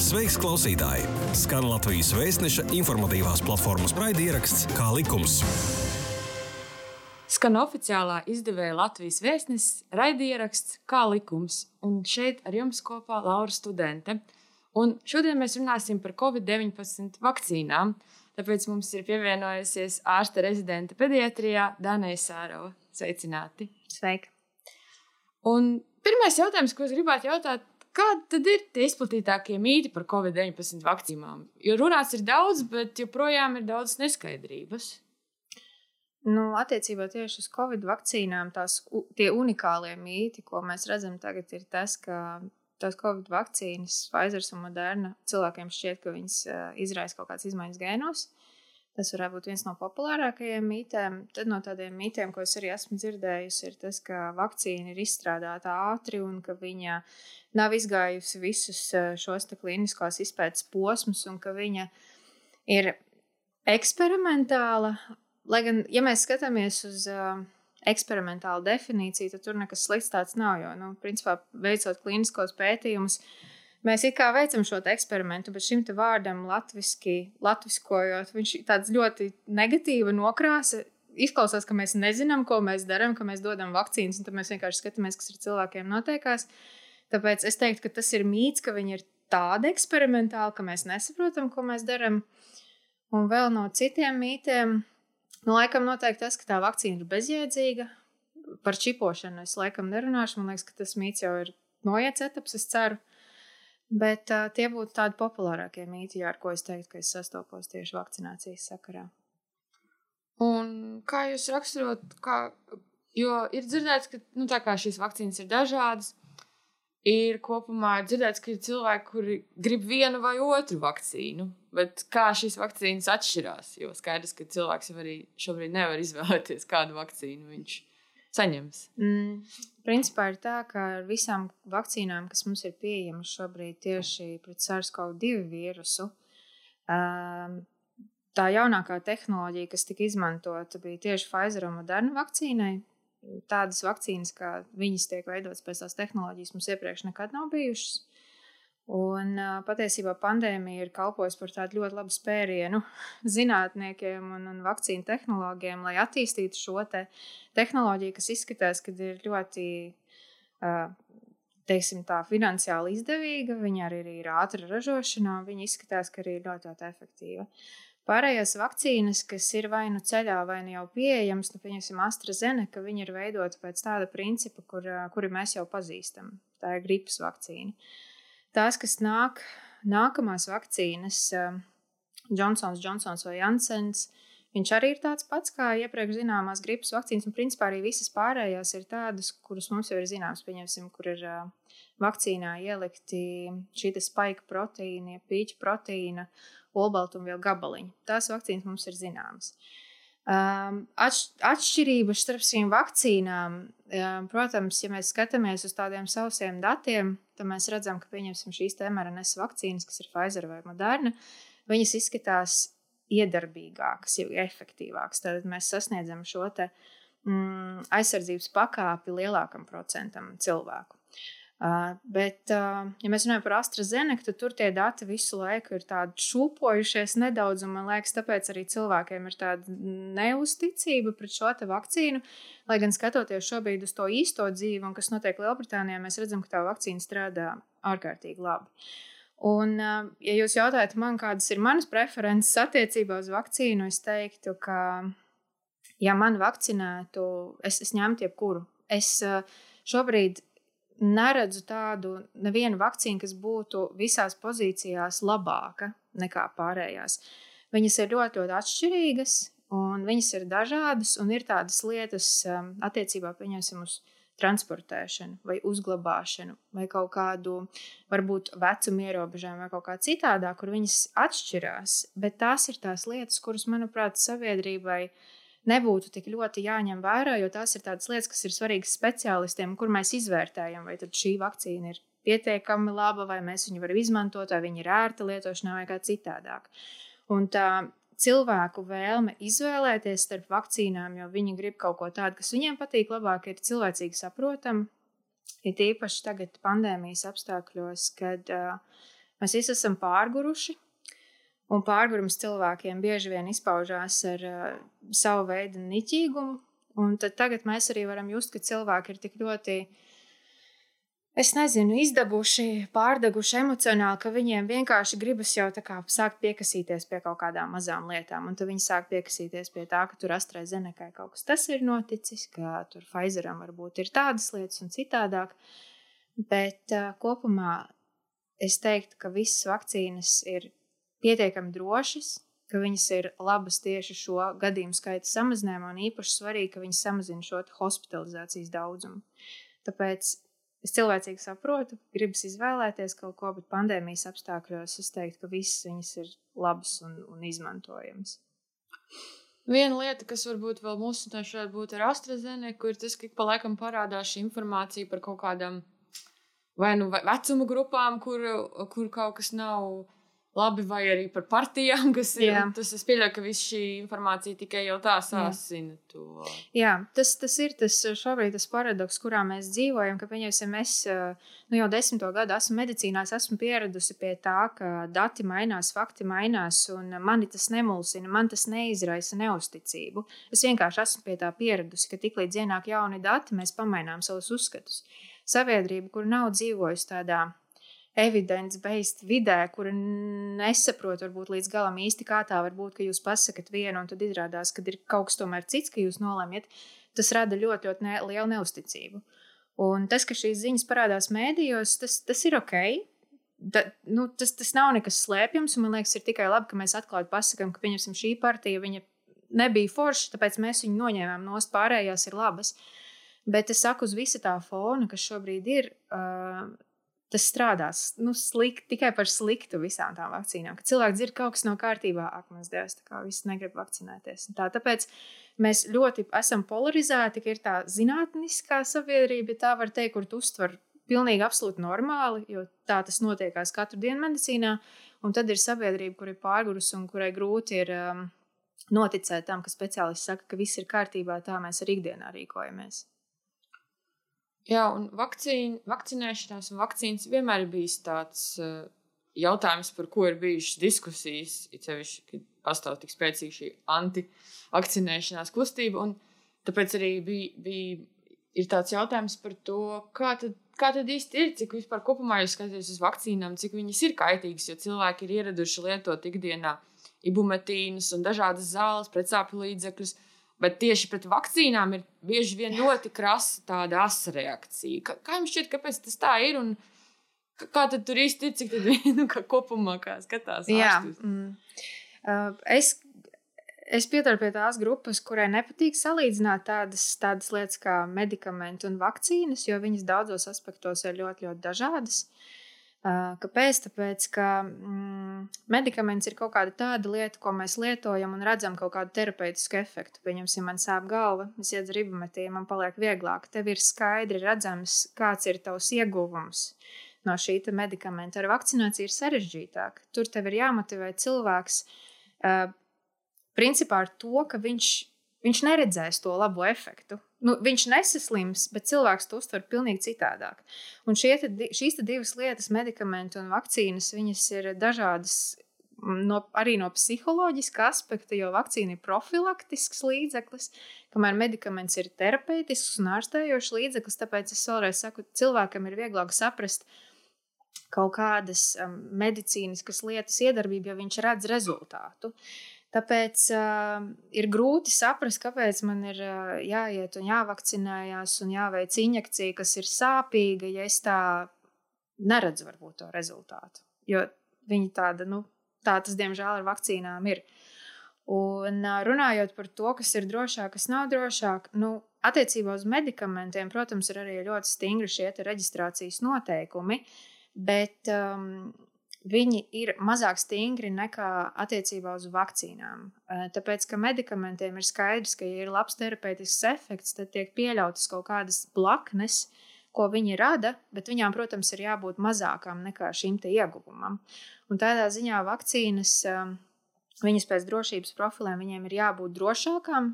Sveiks, klausītāji! Skan Latvijas vēstneša informatīvās platformas raidieraksts Kā likums. Skan oficiālā izdevēja Latvijas vēstnesis raidieraksts Kā likums. Un šeit ar jums kopā Laura Studente. Un šodien mēs runāsim par Covid-19 vakcīnām. Tāpēc mums ir pievienojusies ārsta rezidente pediatrijā Dānija Sārova. Sveicināti! Sveika! Un pirmais jautājums, ko es gribētu jautāt, kādi tad ir tie izplatītākie mīti par Covid-19 vakcīnām? Jo runāts ir daudz, bet joprojām ir daudz neskaidrības. Nu, attiecībā tieši uz Covid vakcīnām, tās tie unikālie mīti, ko mēs redzam tagad, ir tas, ka tās Covid vakcīnas, Pfizer un Moderna, cilvēkiem šķiet, ka viņas uh, izraisa kaut kādas izmaiņas gēnos. Tas varētu būt viens no populārākajiem mītiem. Tad no tādiem mītiem, ko es arī esmu dzirdējusi, ir tas, ka vakcīna ir izstrādāta ātri un ka viņa nav izgājusi visus eh, šos kliniskās izpētes posmus un ka viņa ir eksperimentāla. Lai gan, ja mēs skatāmies uz uh, eksperimentālu definīciju, tad tur nekas slikts tāds nav. Jo, nu, principā, veicot kliniskos pētījumus, mēs it kā veicam šo eksperimentu, bet šim vārdam latviski, latviskojot, viņš tāds ļoti negatīva nokrāsa. Izklausās, ka mēs nezinām, ko mēs darām, ka mēs dodam vakcīnas, un tad mēs vienkārši skatāmies, kas ir cilvēkiem notiekās. Tāpēc es teiktu, ka tas ir mīts, ka viņi ir tādi eksperimentāli, ka mēs nesaprotam, ko mēs darām. Un vēl no citiem mītiem, nu, laikam, noteikti tas, ka tā vakcīna ir bezjēdzīga. Par čipošanu es laikam nerunāšu. Man liekas, ka tas mīts jau ir noiets etaps, es ceru. Bet uh, tie būtu tādi populārākie mīti, ar ko es teiktu, ka es sastopos tieši vakcinācijas sakarā. Un kā jūs raksturot, kā, jo ir dzirdēts, ka nu, šīs vakcīnas ir dažādas, ir kopumā dzirdēts, ka ir cilvēki, kuri grib vienu vai otru vakcīnu. Bet kā šīs vakcīnas atšķirās? Jo skaidrs, ka cilvēks jau arī šobrīd nevar izvēlēties, kādu vakcīnu viņš saņems. Mm, principā ir tā, ka ar visām vakcīnām, kas mums ir pieejamas šobrīd tieši pret SARS-CoV-2 vīrusu, um, tā jaunākā tehnoloģija, kas tika izmantota, bija tieši Pfizer un Moderna vakcīnai. Tādas vakcīnas, kā viņas tiek veidotas pēc tās tehnoloģijas, mums iepriekš nekad nav bijušas. Un patiesībā pandēmija ir kalpojusi par tādu ļoti labu spērienu zinātniekiem un, un vakcīnu tehnoloģiem, lai attīstītu šo te tehnoloģiju, kas izskatās, ka ir ļoti, uh, teiksim, tā finansiāli izdevīga. Viņa arī ir ātra ražošanā, un viņa izskatās, ka arī ir ļoti, ļoti efektīva. Pārējās vakcīnas, kas ir vai nu ceļā, vai nu jau pieejamas, nu, pieņemsim, AstraZeneca, viņi ir veidoti pēc tāda principa, kur, kuri mēs jau pazīstam. Tā ir gripas vakcīna. Tās, kas nāk, nākamās vakcīnas, Johnsons, Johnsons vai Jansens, viņš arī ir tāds pats kā iepriekš zināmās gripas vakcīnas, un principā arī visas pārējās ir tādas, kuras mums jau ir zināmas, pieņemsim, kur ir vakcīnā ielikti šī spēka proteīna, pīķa proteīna, olbaltumvielu gabaliņi. Tās vakcīnas mums ir zināmas. Um, atš, atšķirības starp šīm vakcīnām, um, protams, ja mēs skatāmies uz tādiem sausiem datiem, tad mēs redzam, ka pieņemsim šīs mRNS vakcīnas, kas ir Pfizer vai Moderna, viņas izskatās iedarbīgākas, jau efektīvākas. Tad mēs sasniedzam šo te, mm, aizsardzības pakāpi lielākam procentam cilvēku. Uh, bet, uh, ja mēs runājam par AstraZeneca, tad tur tie dati visu laiku ir tādi šūpojušies nedaudz, un man liekas, tāpēc arī cilvēkiem ir tāda neusticība pret šo vakcīnu. Lai gan skatoties šobrīd uz to īsto dzīvi, un kas notiek Lielbritānijā, mēs redzam, ka tā vakcīna strādā ārkārtīgi labi. Un, uh, ja jūs jautājat man, kādas ir manas preferences attiecībā uz vakcīnu, es teiktu, ka, ja man vakcinētu, es, es ņemtu jebkuru. Es uh, šobrīd neredzu tādu nevienu vakcīnu, kas būtu visās pozīcijās labāka nekā pārējās. Viņas ir ļoti, ļoti atšķirīgas, un viņas ir dažādas, un ir tādas lietas um, attiecībā pieņemsim uz transportēšanu, vai uzglabāšanu, vai kaut kādu, varbūt, vecumu ierobežojumu, vai kaut kā citādā, kur viņas atšķirās. Bet tās ir tās lietas, kuras, manuprāt, sabiedrībai nebūtu tik ļoti jāņem vērā, jo tās ir tādas lietas, kas ir svarīgas speciālistiem, kur mēs izvērtējam, vai šī vakcīna ir pietiekami laba, vai mēs viņu varam izmantot, vai viņa ir ērta lietošanā, vai kā citādāk. Un tā cilvēku vēlme izvēlēties starp vakcīnām, jo viņi grib kaut ko tādu, kas viņiem patīk labāk, ir cilvēcīgi saprotama. Ir īpaši tagad, pandēmijas apstākļos, kad uh, Mēs visi esam pārguruši. Un pārgurums cilvēkiem bieži vien izpaužās ar uh, savu veidu niķīgumu. Un tagad mēs arī varam just, ka cilvēki ir tik ļoti es nezinu, izdeguši, pārdeguši emocionāli, ka viņiem vienkārši gribas jau tā kā sākt piekasīties pie kaut kādām mazām lietām. Un tad viņi sāk piekasīties pie tā, ka tur AstraZenekai kaut kas tas ir noticis, ka tur Pfizeram varbūt ir tādas lietas un citādāk. Bet uh, kopumā es teiktu, ka visas vakcīnas ir pietiekami drošas, ka viņas ir labas tieši šo gadījumu skaita samazinājumā, un īpaši svarīgi, ka viņas samazina šo hospitalizācijas daudzumu. Tāpēc Es cilvēcīgi saprotu, gribas izvēlēties kaut ko, bet pandēmijas apstākļos es teiktu, ka visas viņas ir labas un, un izmantojamas. Viena lieta, kas varbūt vēl mūsu šeit būtu ar AstraZeneca, ir tas, ka pa laikam parādās šī informācija par kaut kādām vai nu vecuma grupām, kur, kur kaut kas nav labi, vai arī par partijām, kas ir. Jā. Tas es pieļauju, ka viss šī informācija tikai jau tā sāsina Jā. to. Jā, tas, tas ir tas šobrīd tas paradoks, kurā mēs dzīvojam, ka, pieņemsim, es nu, jau desmito gadu esmu medicīnā, esmu pieradusi pie tā, ka dati mainās, fakti mainās, un mani tas nemulsina, man tas neizraisa neusticību. Es vienkārši esmu pie tā pieradusi, ka tiklīdz ienāk jauni dati, mēs pamainām savus uzskatus. Sabiedrība, kur nav dzīvojusi tādā evidence-based vidē, kura nesaprot varbūt līdz galam īsti, kā tā var būt, ka jūs pasakat vienu, un tad izrādās, ka ir kaut kas tomēr cits, ka jūs nolemjat, tas rada ļoti, ļoti ne, lielu neusticību. Un tas, ka šīs ziņas parādās mēdījos, tas, tas ir ok. Da, nu, tas, tas nav nekas slēpjams, un man liekas, ir tikai labi, ka mēs atklāti pasakām, ka pieņemsim šī partija nebija forša, tāpēc mēs viņu noņēmām no pārējās ir labas. Bet es saku, uz visa tā fona, kas šobrīd ir, uh, tas strādās nu, slikt, tikai par sliktu visām tām vakcīnām. Kad cilvēki dzird, ka kaut kas nav kārtībā, ak, mans dievs, tā kā viss negrib vakcinēties. Tā, tāpēc mēs ļoti esam polarizēti, ka ir tā zinātniskā sabiedrība, ja tā var teikt, kur tu uztver pilnīgi absolūti normāli, jo tā tas notiekās katru dienu medicīnā. Un tad ir sabiedrība, kur ir pārgurus un kurai grūti ir um, noticēt tam, ka speciālists saka, ka viss ir kārtībā, tā mēs arī ikdienā rīkojamies. Jā, un vakcīna, vakcinēšanās un vakcīnas vienmēr ir bijis tāds uh, jautājums, par ko ir bijušas diskusijas. It sevišķi, kad pastāv tik spēcīga šī anti-vakcinēšanās kustība. Tāpēc arī bija, bija tāds jautājums par to, kā tad, kā tad īsti ir, cik vispār kopumā jūs skatāties uz vakcīnām, cik viņas ir kaitīgas, jo cilvēki ir ieraduši lietot ikdienā ibumetīnus un dažādas zāles, pretsāpju līdzekļus. Uh, Bet tieši pret vakcīnām ir bieži vien ļoti krasa tāda asa reakcija. Kā, kā jums šķiet, kāpēc tas tā ir? Un kā tad tur īsti ir, cik tad nu, kā kopumā kā skatās? Jā, mm. uh, es, es piedaru pie tās grupas, kurai nepatīk salīdzināt tādas, tādas lietas kā medikamenti un vakcīnas, jo viņas daudzos aspektos ir ļoti, ļoti dažādas. Uh, Kāpēc? Tāpēc, ka mm, medikaments ir kaut kāda tāda lieta, ko mēs lietojam un redzam kaut kādu terapeitisku efektu. Pieņemsim, man sāp galva, es iedzeru ibumetīnu, man paliek vieglāk. Tev ir skaidri redzams, kāds ir tavs ieguvums no šī medikamenta. Ar vakcināciju ir sarežģītāk. Tur tev ir jāmotivē cilvēks uh, principā ar to, ka viņš, viņš neredzēs to labo efektu nu, viņš nesaslims, bet cilvēks to uztver pavisam citādāk. Un te, šīs te divas lietas, medikamenti un vakcīnas, viņas ir dažādas. No, arī no psiholoģiska aspekta, jo vakcīna ir profilaktisks līdzeklis, kamēr medikaments ir terapeitisks un ārstējošs līdzeklis. Tāpēc es vēlreiz saku, cilvēkam ir vieglāk saprast kaut kādas um, medicīniskas lietas iedarbību, ja viņš redz rezultātu. Uh, Tāpēc uh, ir grūti saprast, kāpēc man ir uh, jāiet un jāvakcinējās un jāveic injekcija, kas ir sāpīga, ja es tā neredzu varbūt to rezultātu. Jo viņi tāda, nu, tā tas diemžēl ar vakcīnām ir. Un uh, runājot par to, kas ir drošāk, kas nav drošāk, nu, attiecībā uz medikamentiem, protams, ir arī ļoti stingri šie reģistrācijas noteikumi. Bet um, viņi ir mazāk stingri nekā attiecībā uz vakcīnām. Tāpēc, ka medikamentiem ir skaidrs, ka, ja ir labs terapeitisks efekts, tad tiek pieļautas kaut kādas blaknes, ko viņi rada, bet viņām, protams, ir jābūt mazākām nekā šim ieguvumam. Un tādā ziņā vakcīnas, viņas pēc drošības profiliem, viņiem ir jābūt drošākām.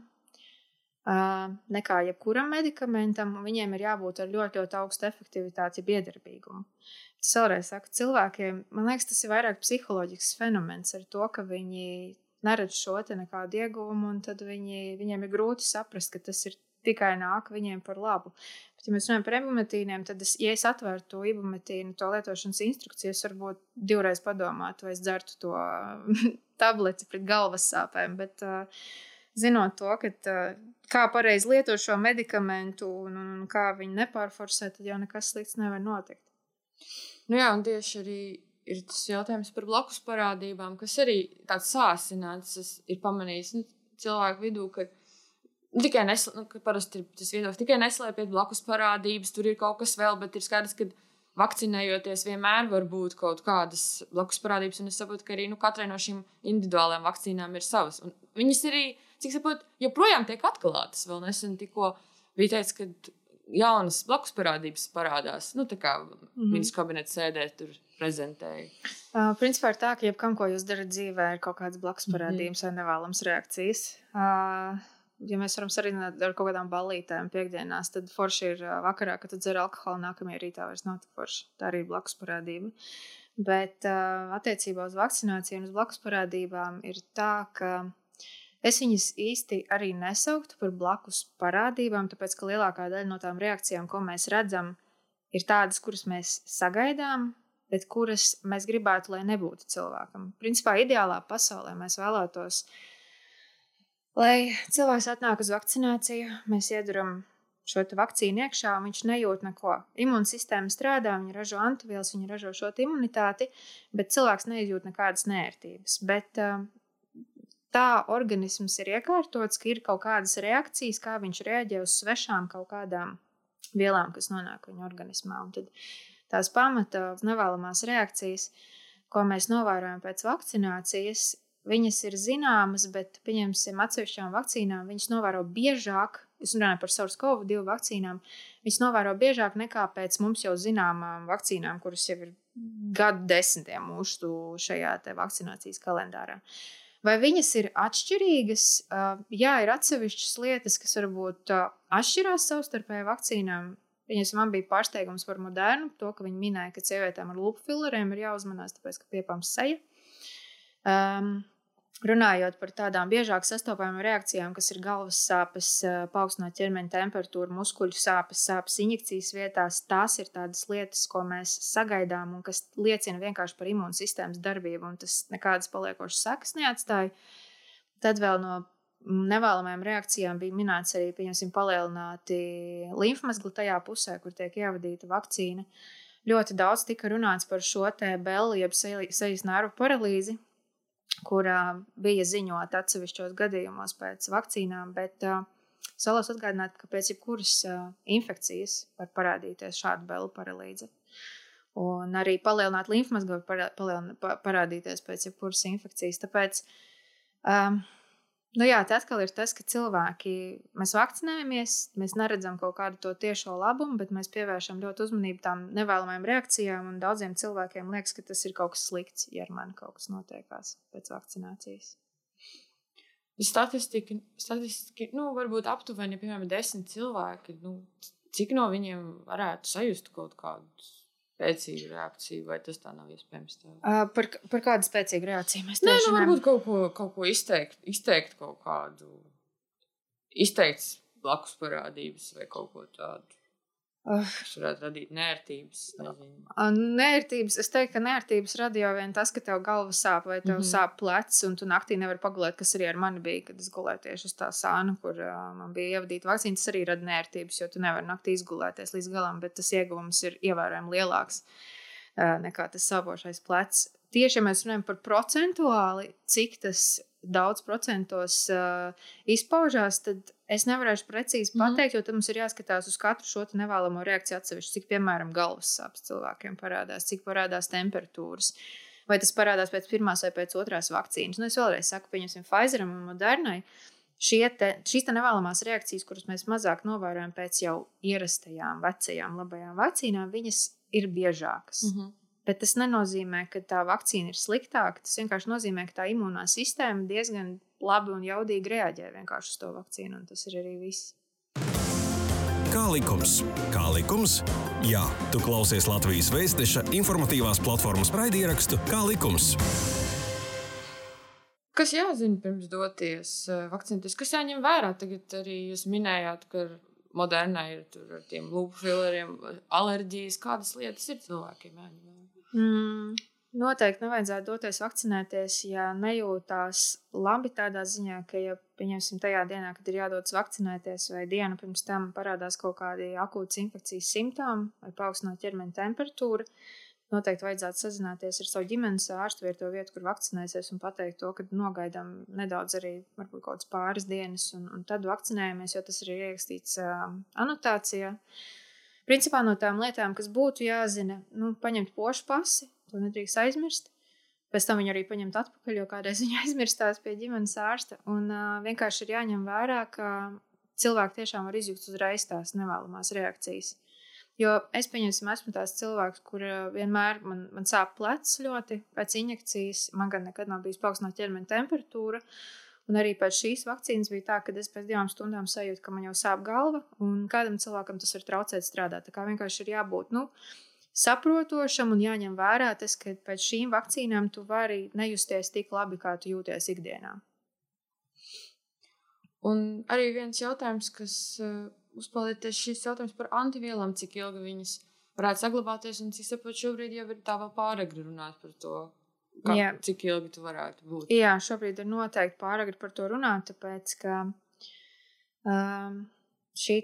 Nekā jebkuram medikamentam, viņiem ir jābūt ar ļoti, ļoti augstu efektivitāti, iedarbīgumu. Tas vēlreiz saku, cilvēkiem, man liekas, tas ir vairāk psiholoģisks fenomens ar to, ka viņi neredz šo nekādu ieguvumu, un tad viņi, viņiem ir grūti saprast, ka tas ir tikai nāk viņiem par labu. Bet, ja mēs runājam par ibumetīniem, tad, es, ja es atvērtu to ibumetīnu, to lietošanas instrukcijas, varbūt divreiz padomātu, vai es dzertu to tableti pret galvas sāpēm. Bet, zinot to, ka, kā pareizi lietot šo medikamentu un, un kā viņu nepārforsēt, tad jau nekas slikts nevar notikt. Nu jā, un tieši arī ir tas jautājums par blakus parādībām, kas arī tāds sāsināts ir pamanījis nu, cilvēku vidū, ka tikai nesl, nu, parasti ir tas viedoklis, tikai neslēpiet blakus parādības, tur ir kaut kas vēl, bet ir skaidrs, ka vakcinējoties vienmēr var būt kaut kādas blakus parādības, es saprotu, ka arī nu, katrai no šīm individuālajām vakcīnām ir savas. Un viņas arī, cik saprotu, joprojām tiek atklātas. Vēl nesen tikko bija teicis, ka jaunas blakus parādības parādās. Nu, tā kā mm -hmm. viņas kabinetā sēdē tur prezentēja. Uh, principā ir tā, ka jebkam, ko jūs darat dzīvē, ir kaut kādas blakus parādības mm -hmm. vai nevēlamas reakcijas. Uh, ja mēs varam sarunāt ar kaut kādām ballītēm, piekdienās, tad forši ir vakarā, kad dzer alkoholu, nākamajā rītā vairs nav tik forši. Tā arī ir blakus parādība. Bet uh, attiecībā uz vakcināciju un uz blakus parādībām ir tā, ka Es viņas īsti arī nesauktu par blakus parādībām, tāpēc ka lielākā daļa no tām reakcijām, ko mēs redzam, ir tādas, kuras mēs sagaidām, bet kuras mēs gribētu, lai nebūtu cilvēkam. Principā, ideālā pasaulē mēs vēlētos, lai cilvēks atnāk uz vakcināciju, mēs ieduram šo vakcīnu iekšā, viņš nejūt neko. Imūnsistēma strādā, viņa ražo antivielas, viņa ražo šo imunitāti, bet cilvēks nejūt nekādas nērtības. Bet uh, tā organisms ir iekārtots, ka ir kaut kādas reakcijas, kā viņš reaģē uz svešām kaut kādām vielām, kas nonāk viņa organismā. Un tad tās pamata nevēlamās reakcijas, ko mēs novērojam pēc vakcinācijas, viņas ir zināmas, bet, pieņemsim, atsevišķām vakcīnām viņas novēro biežāk. Es runāju par SARS-CoV-2 vakcīnām. Viņas novēro biežāk nekā pēc mums jau zināmām vakcīnām, kuras jau ir gadu desmitiem mūsu šajā vakcinācijas kalendārā. Uh, Vai viņas ir atšķirīgas? Jā, ir atsevišķas lietas, kas varbūt atšķirās savstarpēji vakcīnām. Viņas man bija pārsteigums par modernu, to, ka viņi minēja, ka sievietēm ar lupu fileriem ir jāuzmanās, tāpēc, ka piepams seja. Um, Runājot par tādām biežāk sastopamām reakcijām, kas ir galvas sāpes, paaugstināt ķermeņa temperatūru, muskuļu sāpes, sāpes injekcijas vietās, tās ir tādas lietas, ko mēs sagaidām un kas liecina vienkārši par imūnsistēmas darbību, un tas nekādas paliekošas sekas neatstāja. Tad vēl no nevēlamajām reakcijām bija minēts arī, pieņemsim, palielināti līmfmezgli tajā pusē, kur tiek ievadīta vakcīna. Ļoti daudz tika runāts par šo te beli, jeb sejas nervu paralīzi, kurā bija ziņot atsevišķos gadījumos pēc vakcīnām, bet uh, salos atgādināt, ka pēc jebkuras infekcijas var parādīties šāda belu paralīze. Un arī palielināt līmfmazgu var parādīties pēc jebkuras infekcijas. Tāpēc um, Nu jā, tas atkal ir tas, ka cilvēki, mēs vakcinējamies, mēs neredzam kaut kādu to tiešo labumu, bet mēs pievēršam ļoti uzmanību tām nevēlamajām reakcijām. Daudziem cilvēkiem liekas, ka tas ir kaut kas slikts, ja ar mani kaut kas notiekās pēc vakcinācijas. Statistika, statistika nu, varbūt aptuveni, piemēram, desmit cilvēki. Nu, cik no viņiem varētu sajust kaut kādus spēcīgu reakciju, vai tas tā nav iespējams? Tā? Uh, par, par kādu spēcīgu reakciju mēs Nē, nu, varbūt kaut ko, kaut ko izteikt, izteikt kaut kādu, izteikts blakus parādības vai kaut ko tādu. Tas varētu radīt nērtības. Nērtības. Es teiktu, ka nērtības rada jau vien tas, ka tev galva sāp vai tev mm -hmm. sāp plecs, un tu naktī nevari pagulēt, kas arī ar mani bija, kad es gulēju tieši uz tā sāna, kur uh, man bija ievadīta vakcīna. Tas arī rada nērtības, jo tu nevari naktī izgulēties līdz galam, bet tas ieguvums ir ievērojami lielāks uh, nekā tas sāpošais plecs. Tieši ja mēs runājam par procentuāli, cik tas daudz procentos uh, izpaužās, tad es nevarēšu precīzi mm -hmm. pateikt, jo mums ir jāskatās uz katru šo nevēlamo reakciju atsevišķi. Cik, piemēram, galvas sāpes cilvēkiem parādās, cik parādās temperatūras. Vai tas parādās pēc pirmās vai pēc otrās vakcīnas? Nu, es vēlreiz saku, pieņemsim, Pfizeram un Modernai. Te, šīs te nevēlamās reakcijas, kuras mēs mazāk novērojam pēc jau ierastajām, vecajām, labajām vakcīnām, viņas ir biežākas. Mm -hmm. Bet tas nenozīmē, ka tā vakcīna ir sliktāka. Tas vienkārši nozīmē, ka tā imūnā sistēma diezgan labi un jaudīgi reaģē vienkārši uz to vakcīnu, un tas ir arī viss. Kā likums? Kā likums? Jā, tu klausies Latvijas Vēstneša informatīvās platformas raidierakstu Kā likums. Kas jāzina pirms doties uh, vakcinēties? Kas jāņem vērā? Tagad arī jūs minējāt, ka modernā ir ar tiem lūpu fileriem, alerģijas. Kādas lietas ir cilvēkiem jāņem vērā? Mm. Noteikti nevajadzētu doties vakcinēties, ja nejūtās labi tādā ziņā, ka, ja pieņemsim tajā dienā, kad ir jādodas vakcinēties, vai dienu pirms tam parādās kaut kādi akūtas infekcijas simptomi vai paaugstināt ķermeņa temperatūru, noteikti vajadzētu sazināties ar savu ģimenes ārstu vai to vietu, kur vakcinēsies, un pateikt to, ka nogaidām nedaudz arī varbūt kaut kādas pāris dienas, un, un tad vakcinējamies, jo tas ir ierakstīts uh, anotācijā. Principā no tām lietām, kas būtu jāzina, nu, paņemt pošu pasi, To nedrīkst aizmirst. Pēc tam viņu arī paņemt atpakaļ, jo kādreiz viņa aizmirstās pie ģimenes ārsta. Un uh, vienkārši ir jāņem vērā, ka cilvēki tiešām var izjust uzreiz tās nevēlamās reakcijas. Jo es pieņemsim, esmu tās cilvēks, kur vienmēr man, man sāp plecs ļoti pēc injekcijas. Man gan nekad nav bijis paaugstināta ķermeņa temperatūra. Un arī pēc šīs vakcīnas bija tā, ka es pēc divām stundām sajūtu, ka man jau sāp galva, un kādam cilvēkam tas var traucēt strādāt. Tā kā vienkārši ir jābūt, nu, saprotošam un jāņem vērā tas, ka pēc šīm vakcīnām tu vari nejusties tik labi, kā tu jūties ikdienā. Un arī viens jautājums, kas uh, uzpildīt, ir šis jautājums par antivielām, cik ilgi viņas varētu saglabāties. Un es saprotu, šobrīd jau ir tā vēl pāragri runāt par to, kā, Jā. cik ilgi tu varētu būt. Jā, šobrīd ir noteikti pāragri par to runāt, tāpēc ka um, šī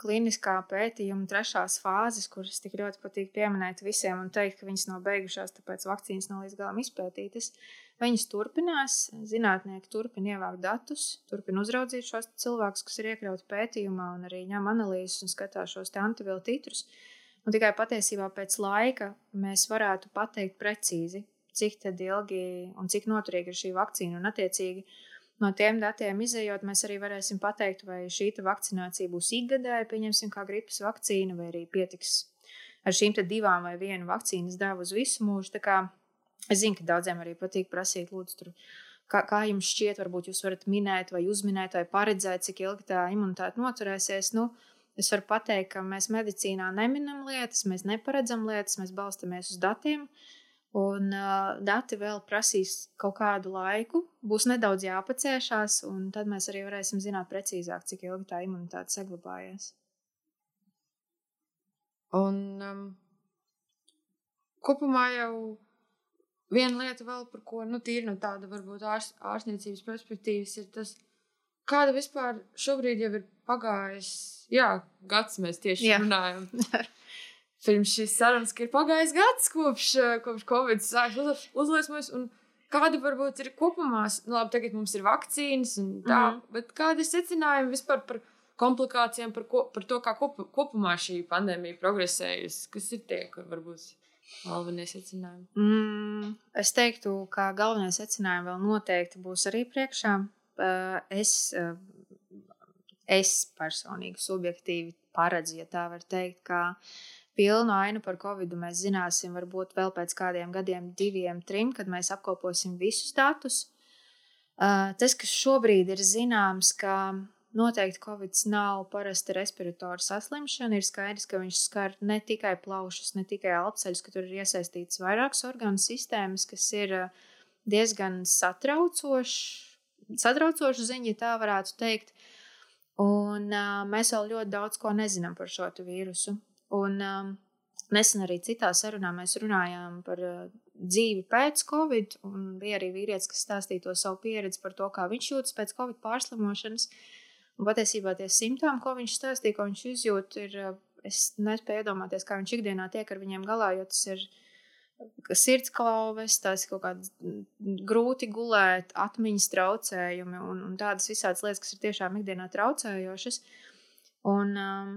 kliniskā pētījuma trešās fāzes, kuras tik ļoti patīk pieminēt visiem un teikt, ka viņas nav beigušās, tāpēc vakcīnas nav līdz galam izpētītas. Viņas turpinās, zinātnieki turpina ievākt datus, turpina uzraudzīt šos cilvēkus, kas ir iekļauti pētījumā, un arī ņem analīzes un skatās šos antivielu titrus. Un tikai patiesībā pēc laika mēs varētu pateikt precīzi, cik ilgi un cik noturīga ir šī vakcīna. Un, attiecīgi, No tiem datiem izējot, mēs arī varēsim pateikt, vai šī vakcinācija būs ikgadēja, pieņemsim, kā gripas vakcīna, vai arī pietiks ar šīm divām vai vienu vakcīnas devu uz visu mūžu. Es zinu, ka daudziem arī patīk prasīt, lūdzu, tur, kā, kā jums šķiet, varbūt jūs varat minēt, vai uzminēt, vai paredzēt, cik ilgi tā imunitāte noturēsies. Nu, es varu pateikt, ka mēs medicīnā neminam lietas, mēs neparedzam lietas, mēs balstamies uz datiem. Uh, Un uh, dati vēl prasīs kaut kādu laiku, būs nedaudz jāpaciešās, un tad mēs arī varēsim zināt precīzāk, cik ilgi tā imunitāte saglabājies. Un um, kopumā jau viena lieta, vēl, par ko nu, tīri no tāda varbūt ārs, ārstniecības perspektīvas, ir tas, kāda vispār šobrīd jau ir pagājis. Jā, gads mēs tieši jā. runājam. pirms šīs sarunas, ka ir pagājis gads kopš, eh, kopš Covid sākas uzliesmojas. Kāda varbūt ir kopumā, nu, labi, tagad mums ir vakcīnas un tā, mm. bet kādi ir secinājumi vispār par komplikācijām, par, ko, par to, kā kop, kopumā šī pandēmija progresējusi? Kas ir tie, kur varbūt galvenie secinājumi? Mm, es teiktu, ka galvenie secinājumi vēl noteikti būs arī priekšā. Eh, es, eh, es personīgi, subjektīvi paredzu, ja tā var teikt, ka uh, pilnu ainu par covid mēs zināsim varbūt vēl pēc kādiem gadiem, diviem, trim, kad mēs apkoposim visus datus. Uh, tas, kas šobrīd ir zināms, ka noteikti covid nav parasta respiratora saslimšana, ir skaidrs, ka viņš skar ne tikai plaušas, ne tikai alpceļus, ka tur ir iesaistīts vairākas orgānu sistēmas, kas ir diezgan satraucošs, satraucoša ziņa, ja tā varētu teikt. Un uh, mēs vēl ļoti daudz ko nezinām par šo vīrusu. Un um, nesen arī citā sarunā mēs runājām par uh, dzīvi pēc covid, un bija arī vīrietis, kas stāstīja to savu pieredzi par to, kā viņš jūtas pēc covid pārslimošanas. Un patiesībā tie simptomi, ko viņš stāstīja, ko viņš izjūt, ir, uh, es nespēju iedomāties, kā viņš ikdienā tiek ar viņiem galā, jo tas ir sirdsklauves, tās ir kaut kādas mm, grūti gulēt, atmiņas traucējumi un, un tādas visādas lietas, kas ir tiešām ikdienā traucējošas. Un, um,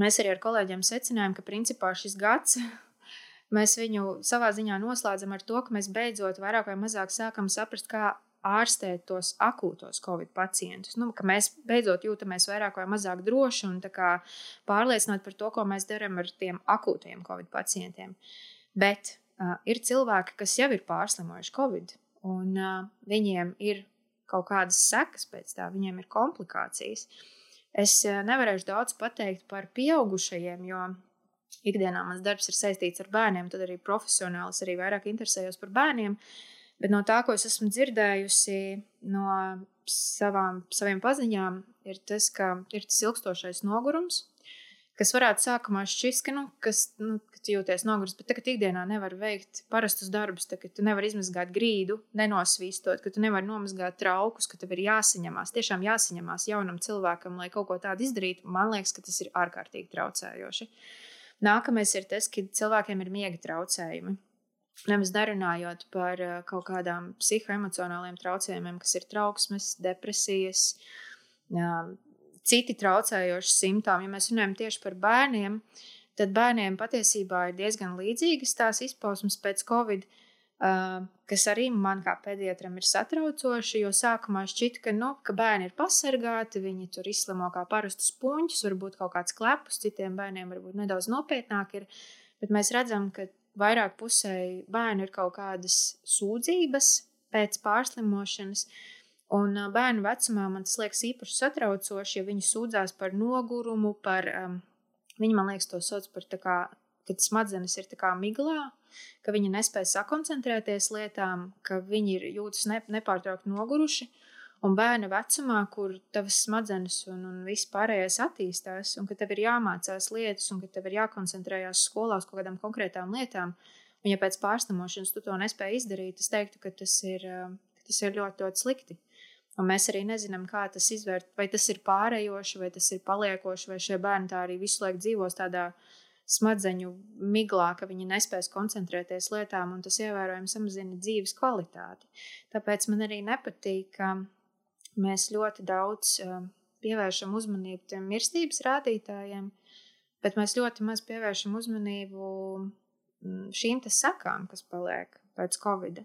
mēs arī ar kolēģiem secinājām, ka principā šis gads mēs viņu savā ziņā noslēdzam ar to, ka mēs beidzot vairāk vai mazāk sākam saprast, kā ārstēt tos akūtos covid pacientus. Nu, mēs beidzot jūtamies vairāk vai mazāk droši un pārliecināti par to, ko mēs darām ar tiem akūtajiem covid pacientiem. Bet uh, ir cilvēki, kas jau ir pārslimojuši covid, un uh, viņiem ir kaut kādas sekas pēc tā, viņiem ir komplikācijas. Es eh, nevarēšu daudz pateikt par pieaugušajiem, jo ikdienā mans darbs ir saistīts ar bērniem, tad arī profesionāli es arī vairāk interesējos par bērniem. Bet no tā, ko es esmu dzirdējusi no savām, saviem paziņām, ir tas, ka ir tas ilgstošais nogurums, kas varētu sākumā šķist, ka, nu, kas, nu, ka tu jūties noguris, bet tagad ikdienā nevar veikt parastus darbus, tā, ka tu nevari izmazgāt grīdu, nenosvīstot, ka tu nevari nomazgāt traukus, ka tev ir jāsaņemās, tiešām jāsaņemās jaunam cilvēkam, lai kaut ko tādu izdarītu. Man liekas, ka tas ir ārkārtīgi traucējoši. Nākamais ir tas, ka cilvēkiem ir miega traucējumi. Nevis nerunājot par uh, kaut kādām psihoemocionāliem traucējumiem, kas ir trauksmes, depresijas, citi traucējoši simptomi. Ja mēs runājam tieši par bērniem, tad bērniem patiesībā ir diezgan līdzīgas tās izpausmes pēc Covid. Uh, kas arī man kā pediatram ir satraucoši, jo sākumā šķita, ka, nu, ka bērni ir pasargāti, viņi tur izslimo kā parastus puņus, varbūt kaut kāds klepus, citiem bērniem varbūt nedaudz nopietnāk ir, bet mēs redzam, ka vairāk pusēji bērnu ir kaut kādas sūdzības pēc pārslimošanas, uh, Un bērnu vecumā man tas liekas īpaši satraucoši, ja viņi sūdzās par nogurumu, par, um, viņi man liekas to sauc par tā kā, kad smadzenes ir tā kā miglā, ka viņi nespēja sakoncentrēties lietām, ka viņi ir jūtas ne, nepārtraukti noguruši. Un bērna vecumā, kur tavas smadzenes un, un viss pārējais attīstās, un ka tev ir jāmācās lietas, un ka tev ir jākoncentrējās skolā uz kaut kādām konkrētām lietām, un ja pēc pārslimošanas tu to nespēji izdarīt, es teiktu, ka tas ir, tas ir ļoti, ļoti slikti. Un mēs arī nezinām, kā tas izvērt, vai tas ir pārējoši, vai tas ir paliekoši, vai šie bērni tā arī visu laiku dzīvos tādā smadzeņu miglā, ka viņi nespēs koncentrēties lietām, un tas ievērojami samazina dzīves kvalitāti. Tāpēc man arī nepatīk, ka mēs ļoti daudz pievēršam uzmanību tiem mirstības rādītājiem, bet mēs ļoti maz pievēršam uzmanību šīm sakām, kas paliek pēc Covid.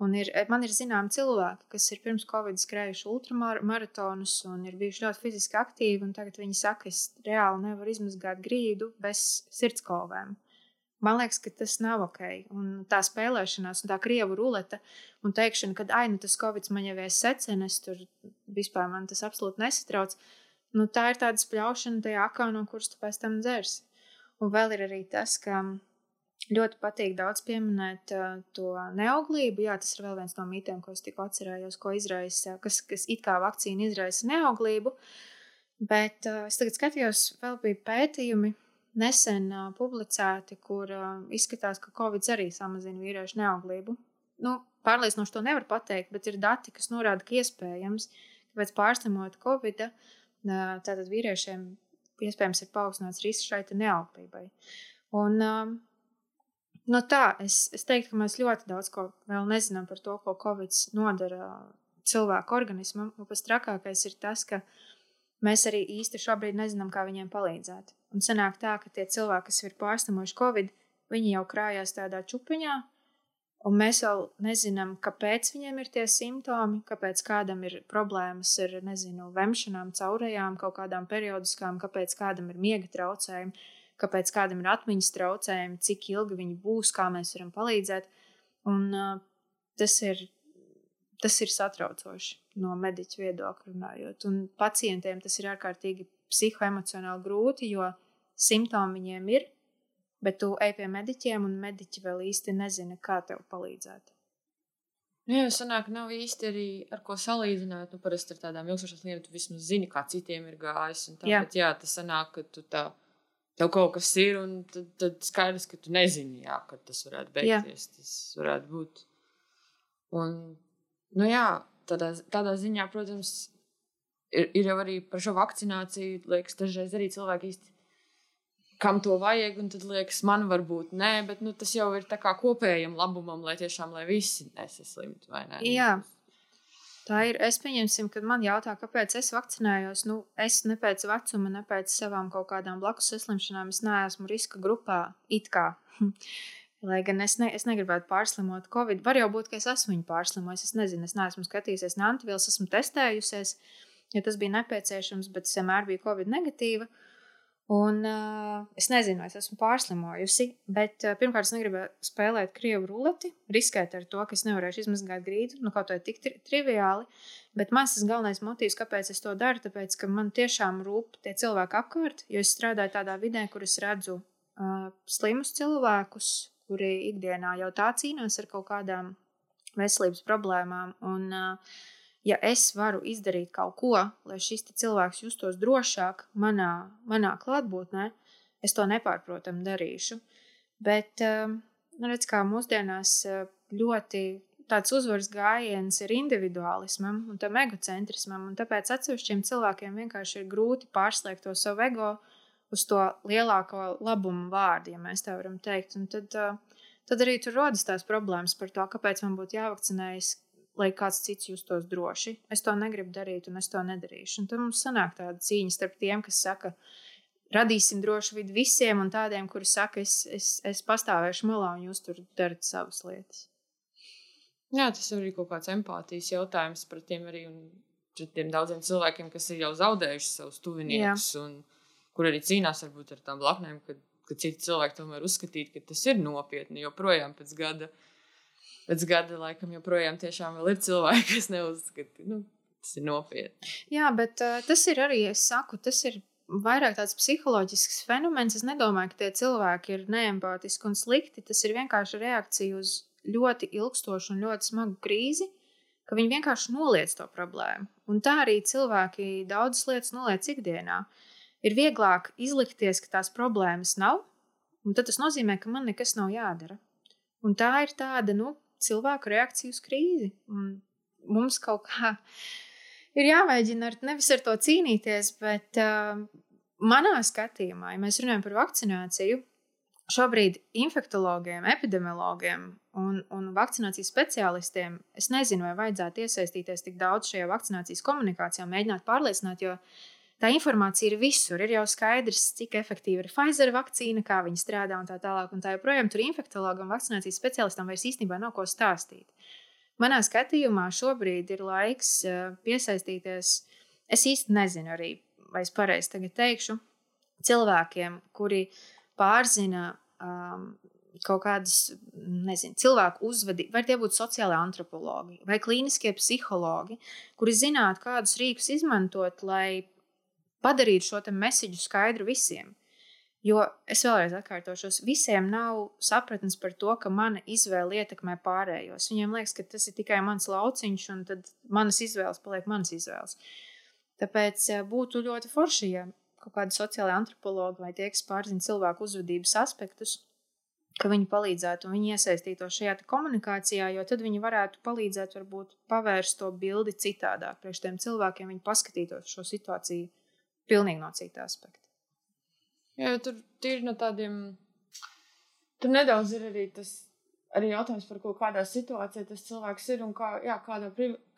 Un ir, man ir zināmi cilvēki, kas ir pirms Covid skrējuši ultramaratonus un ir bijuši ļoti fiziski aktīvi. Tagad viņi saka, es reāli nevaru izmazgāt grīdu bez sirdskolvēm. Man liekas, ka tas nav ok. Un tā spēlēšanās, un tā krievu rulete, un teikšana, ka, ah, nu tas Covid man jau ir secenis, tur vispār man tas absolūti nesatrauc. Nu, tā ir tāda spļaušana tajā akā, no kuras tu pēc tam dzers. Un vēl ir arī tas, ka Ļoti patīk daudz pieminēt uh, to neauglību. Jā, tas ir vēl viens no mītiem, ko es tikko atcerējos, ko izraisa, kas, kas it kā vakcīna izraisa neauglību. Bet uh, es tagad skatījos, vēl bija pētījumi nesen uh, publicēti, kur uh, izskatās, ka Covid arī samazina vīriešu neauglību. Nu, pārliecinoši to nevar pateikt, bet ir dati, kas norāda, ka iespējams, ka pēc pārslimot Covid, uh, tātad vīriešiem iespējams ir paaugstināts risks šai neauglībai. Un, uh, Nu tā, es, es teiktu, ka mēs ļoti daudz ko vēl nezinām par to, ko Covid nodara cilvēku organismam. Un pats trakākais ir tas, ka mēs arī īsti šobrīd nezinām, kā viņiem palīdzēt. Un sanāk tā, ka tie cilvēki, kas ir pārslimojuši Covid, viņi jau krājās tādā čupiņā, un mēs vēl nezinām, kāpēc viņiem ir tie simptomi, kāpēc kādam ir problēmas ar, nezinu, vemšanām, caurējām, kaut kādām periodiskām, kāpēc kādam ir miega traucējumi kāpēc kādam ir atmiņas traucējumi, cik ilgi viņi būs, kā mēs varam palīdzēt. Un, uh, tas, ir, tas ir satraucoši no mediķa viedokļa runājot. Un pacientiem tas ir ārkārtīgi psihoemocionāli grūti, jo simptomi viņiem ir, bet tu ej pie mediķiem, un mediķi vēl īsti nezina, kā tev palīdzēt. Nu, jā, sanāk, nav īsti arī ar ko salīdzināt. Nu, parasti ar tādām ilgstošām lietām tu vismaz zini, kā citiem ir gājis. Tā, jā. Bet, jā, tas sanāk, ka tu tā tev kaut kas ir, un tad, tad skaidrs, ka tu nezini, jā, kad tas varētu beigties. Jā. Tas varētu būt. Un, nu jā, tādā, tādā ziņā, protams, ir, ir jau arī par šo vakcināciju. Liekas, dažreiz arī cilvēki īsti kam to vajag, un tad liekas, man varbūt nē, bet nu, tas jau ir tā kā kopējam labumam, lai tiešām lai visi nesaslimtu. Jā, Tā ir. Es pieņemsim, kad man jautā, kāpēc es vakcinējos. Nu, es ne pēc vecuma, ne pēc savām kaut kādām blakus saslimšanām, es neesmu riska grupā. It kā. Lai gan es, ne, es negribētu pārslimot Covid. Var jau būt, ka es esmu viņu pārslimojis. Es nezinu, es neesmu skatījusies ne antivielas, esmu testējusies, ja tas bija nepieciešams, bet es vienmēr biju Covid negatīva. Un, uh, es nezinu, vai es esmu pārslimojusi, bet uh, pirmkārt, es negribu spēlēt krievu ruleti, riskēt ar to, ka es nevarēšu izmazgāt grīdu. Nu, kaut kā tik tri triviāli. Bet mans tas galvenais motīvs, kāpēc es to daru, tāpēc, ka man tiešām rūp tie cilvēki apkārt, jo es strādāju tādā vidē, kur es redzu uh, slimus cilvēkus, kuri ikdienā jau tā cīnās ar kaut kādām veselības problēmām. Un, uh, ja es varu izdarīt kaut ko, lai šis cilvēks justos drošāk manā, manā klātbūtnē, es to nepārprotami darīšu. Bet, ehm, nu, redz, kā mūsdienās eh, ļoti tāds uzvaras gājiens ir individuālismam un tam egocentrismam, un tāpēc atsevišķiem cilvēkiem vienkārši ir grūti pārslēgt to savu ego uz to lielāko labumu vārdu, ja mēs tā varam teikt. Un tad, eh, tad arī tur rodas tās problēmas par to, kāpēc man būtu jāvakcinējas, lai kāds cits justos droši. Es to negribu darīt, un es to nedarīšu. Un tad mums sanāk tāda cīņa starp tiem, kas saka, radīsim drošu vidi visiem, un tādiem, kuri saka, es, es, es pastāvēšu malā, un jūs tur darat savas lietas. Jā, tas ir arī kaut kāds empātijas jautājums par tiem arī tiem daudziem cilvēkiem, kas ir jau zaudējuši savus tuviniekus, Jā. un kur arī cīnās varbūt ar tām blaknēm, kad, kad citi cilvēki tomēr uzskatītu, ka tas ir nopietni, joprojām pēc gada pēc gada laikam joprojām ir cilvēki, kas neuzskata, nu, tas ir nopietni. Jā, bet uh, tas ir arī, es saku, tas ir vairāk tāds psiholoģisks fenomens. Es nedomāju, ka tie cilvēki ir neempātiski un slikti. Tas ir vienkārši reakcija uz ļoti ilgstošu un ļoti smagu krīzi, ka viņi vienkārši noliec to problēmu. Un tā arī cilvēki daudzas lietas noliec ikdienā. Ir vieglāk izlikties, ka tās problēmas nav, un tas nozīmē, ka man nekas nav jādara. Un tā ir tāda, nu, cilvēku reakciju uz krīzi. Un mums kaut kā ir jāmēģina ar, nevis ar to cīnīties, bet uh, manā skatījumā, ja mēs runājam par vakcināciju, šobrīd infektuologiem, epidemiologiem un, un vakcinācijas speciālistiem es nezinu, vai vajadzētu iesaistīties tik daudz šajā vakcinācijas komunikācijā, mēģināt pārliecināt, jo tā informācija ir visur. Ir jau skaidrs, cik efektīva ir Pfizer vakcīna, kā viņa strādā un tā tālāk. Un tā joprojām tur infektuologam un vakcinācijas speciālistam vairs īstenībā nav ko stāstīt. Manā skatījumā šobrīd ir laiks eh, piesaistīties. Es īsti nezinu, arī, vai es pareizi teikšu, cilvēkiem, kuri pārzina um, kaut kādas, nezinu, cilvēku uzvedību, vai tie būtu sociālai antropologi vai klīniskie psihologi, kuri zinātu, kādus rīkus izmantot, lai padarīt šo mēsīju skaidru visiem. Jo es vēlreiz atkārtošos, visiem nav sapratnes par to, ka mana izvēle ietekmē pārējos. Viņiem liekas, ka tas ir tikai mans lauciņš, un tad manas izvēles paliek manas izvēles. Tāpēc eh, būtu ļoti forši, ja kaut kādi sociālai antropologi vai tie, kas pārzina cilvēku uzvedības aspektus, ka viņi palīdzētu un viņi iesaistītos šajā komunikācijā, jo tad viņi varētu palīdzēt, varbūt pavērst to bildi citādāk. Priekš tiem cilvēkiem viņi paskatītos šo situāciju pilnīgi no cita aspekta. Jā, tur ir no tādiem. Tur nedaudz ir arī tas arī jautājums par to, kādā situācijā tas cilvēks ir un kā, jā, kādā,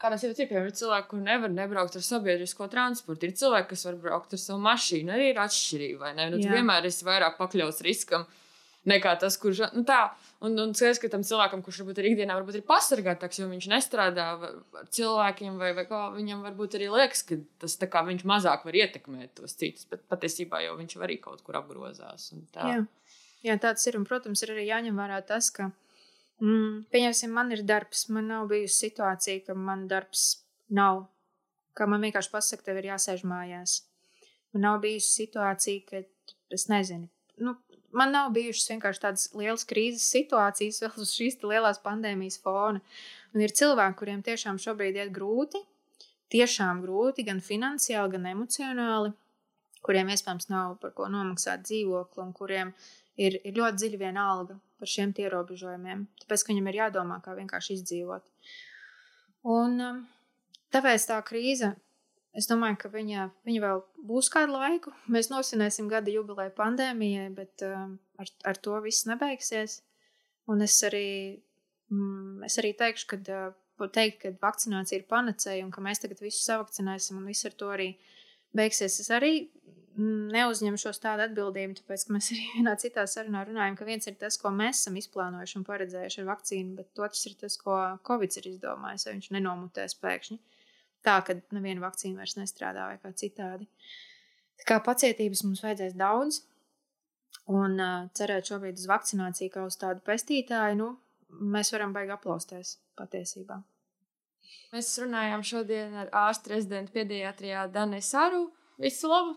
kādā situācijā piemēram, ir cilvēki, kur nevar nebraukt ar sabiedrisko transportu. Ir cilvēki, kas var braukt ar savu mašīnu, arī ir atšķirība. Nu, tu vienmēr esi vairāk pakļauts riskam nekā tas, kurš nu, tā. Un, un skaidrs, ka tam cilvēkam, kurš varbūt ir ikdienā, varbūt ir pasargātāks, jo viņš nestrādā ar cilvēkiem, vai, vai kā viņam varbūt arī liekas, ka tas tā kā viņš mazāk var ietekmēt tos citus, bet patiesībā jau viņš arī kaut kur apgrozās. Tā. Jā. Jā, tāds ir. Un, protams, ir arī jāņem vērā tas, ka, mm, pieņemsim, man ir darbs, man nav bijusi situācija, ka man darbs nav, ka man vienkārši pasaka, tev ir jāsēž mājās. Man nav bijusi situācija, ka es nezinu, nu, man nav bijušas vienkārši tādas lielas krīzes situācijas, vēl uz šīs lielās pandēmijas fona. Un ir cilvēki, kuriem tiešām šobrīd iet grūti, tiešām grūti, gan finansiāli, gan emocionāli, kuriem iespējams nav par ko nomaksāt dzīvokli, un kuriem ir, ir ļoti dziļa viena alga par šiem ierobežojumiem. Tāpēc viņam ir jādomā, kā vienkārši izdzīvot. Un, um, tāpēc tā krīze Es domāju, ka viņa, viņa vēl būs kādu laiku. Mēs nosvinēsim gada jubileju pandēmijai, bet um, ar, ar to viss nebeigsies. Un es arī, mm, es arī teikšu, ka, uh, teikt, ka vakcinācija ir panacēja un ka mēs tagad visu savakcinēsim un viss ar to arī beigsies. Es arī neuzņemšos tādu atbildību, tāpēc ka mēs arī vienā citā sarunā runājam, ka viens ir tas, ko mēs esam izplānojuši un paredzējuši ar vakcīnu, bet otrs ir tas, ko Covid ir izdomājis, vai viņš nenomutēs pēkšņi tā, ka neviena vakcīna vairs nestrādā vai kā citādi. Tā kā pacietības mums vajadzēs daudz, un uh, cerēt šobrīd uz vakcināciju kā uz tādu pestītāju, nu, mēs varam baigi aplausties patiesībā. Mēs runājām šodien ar ārstu rezidentu pediatrijā Danu Sāru. Visu labu!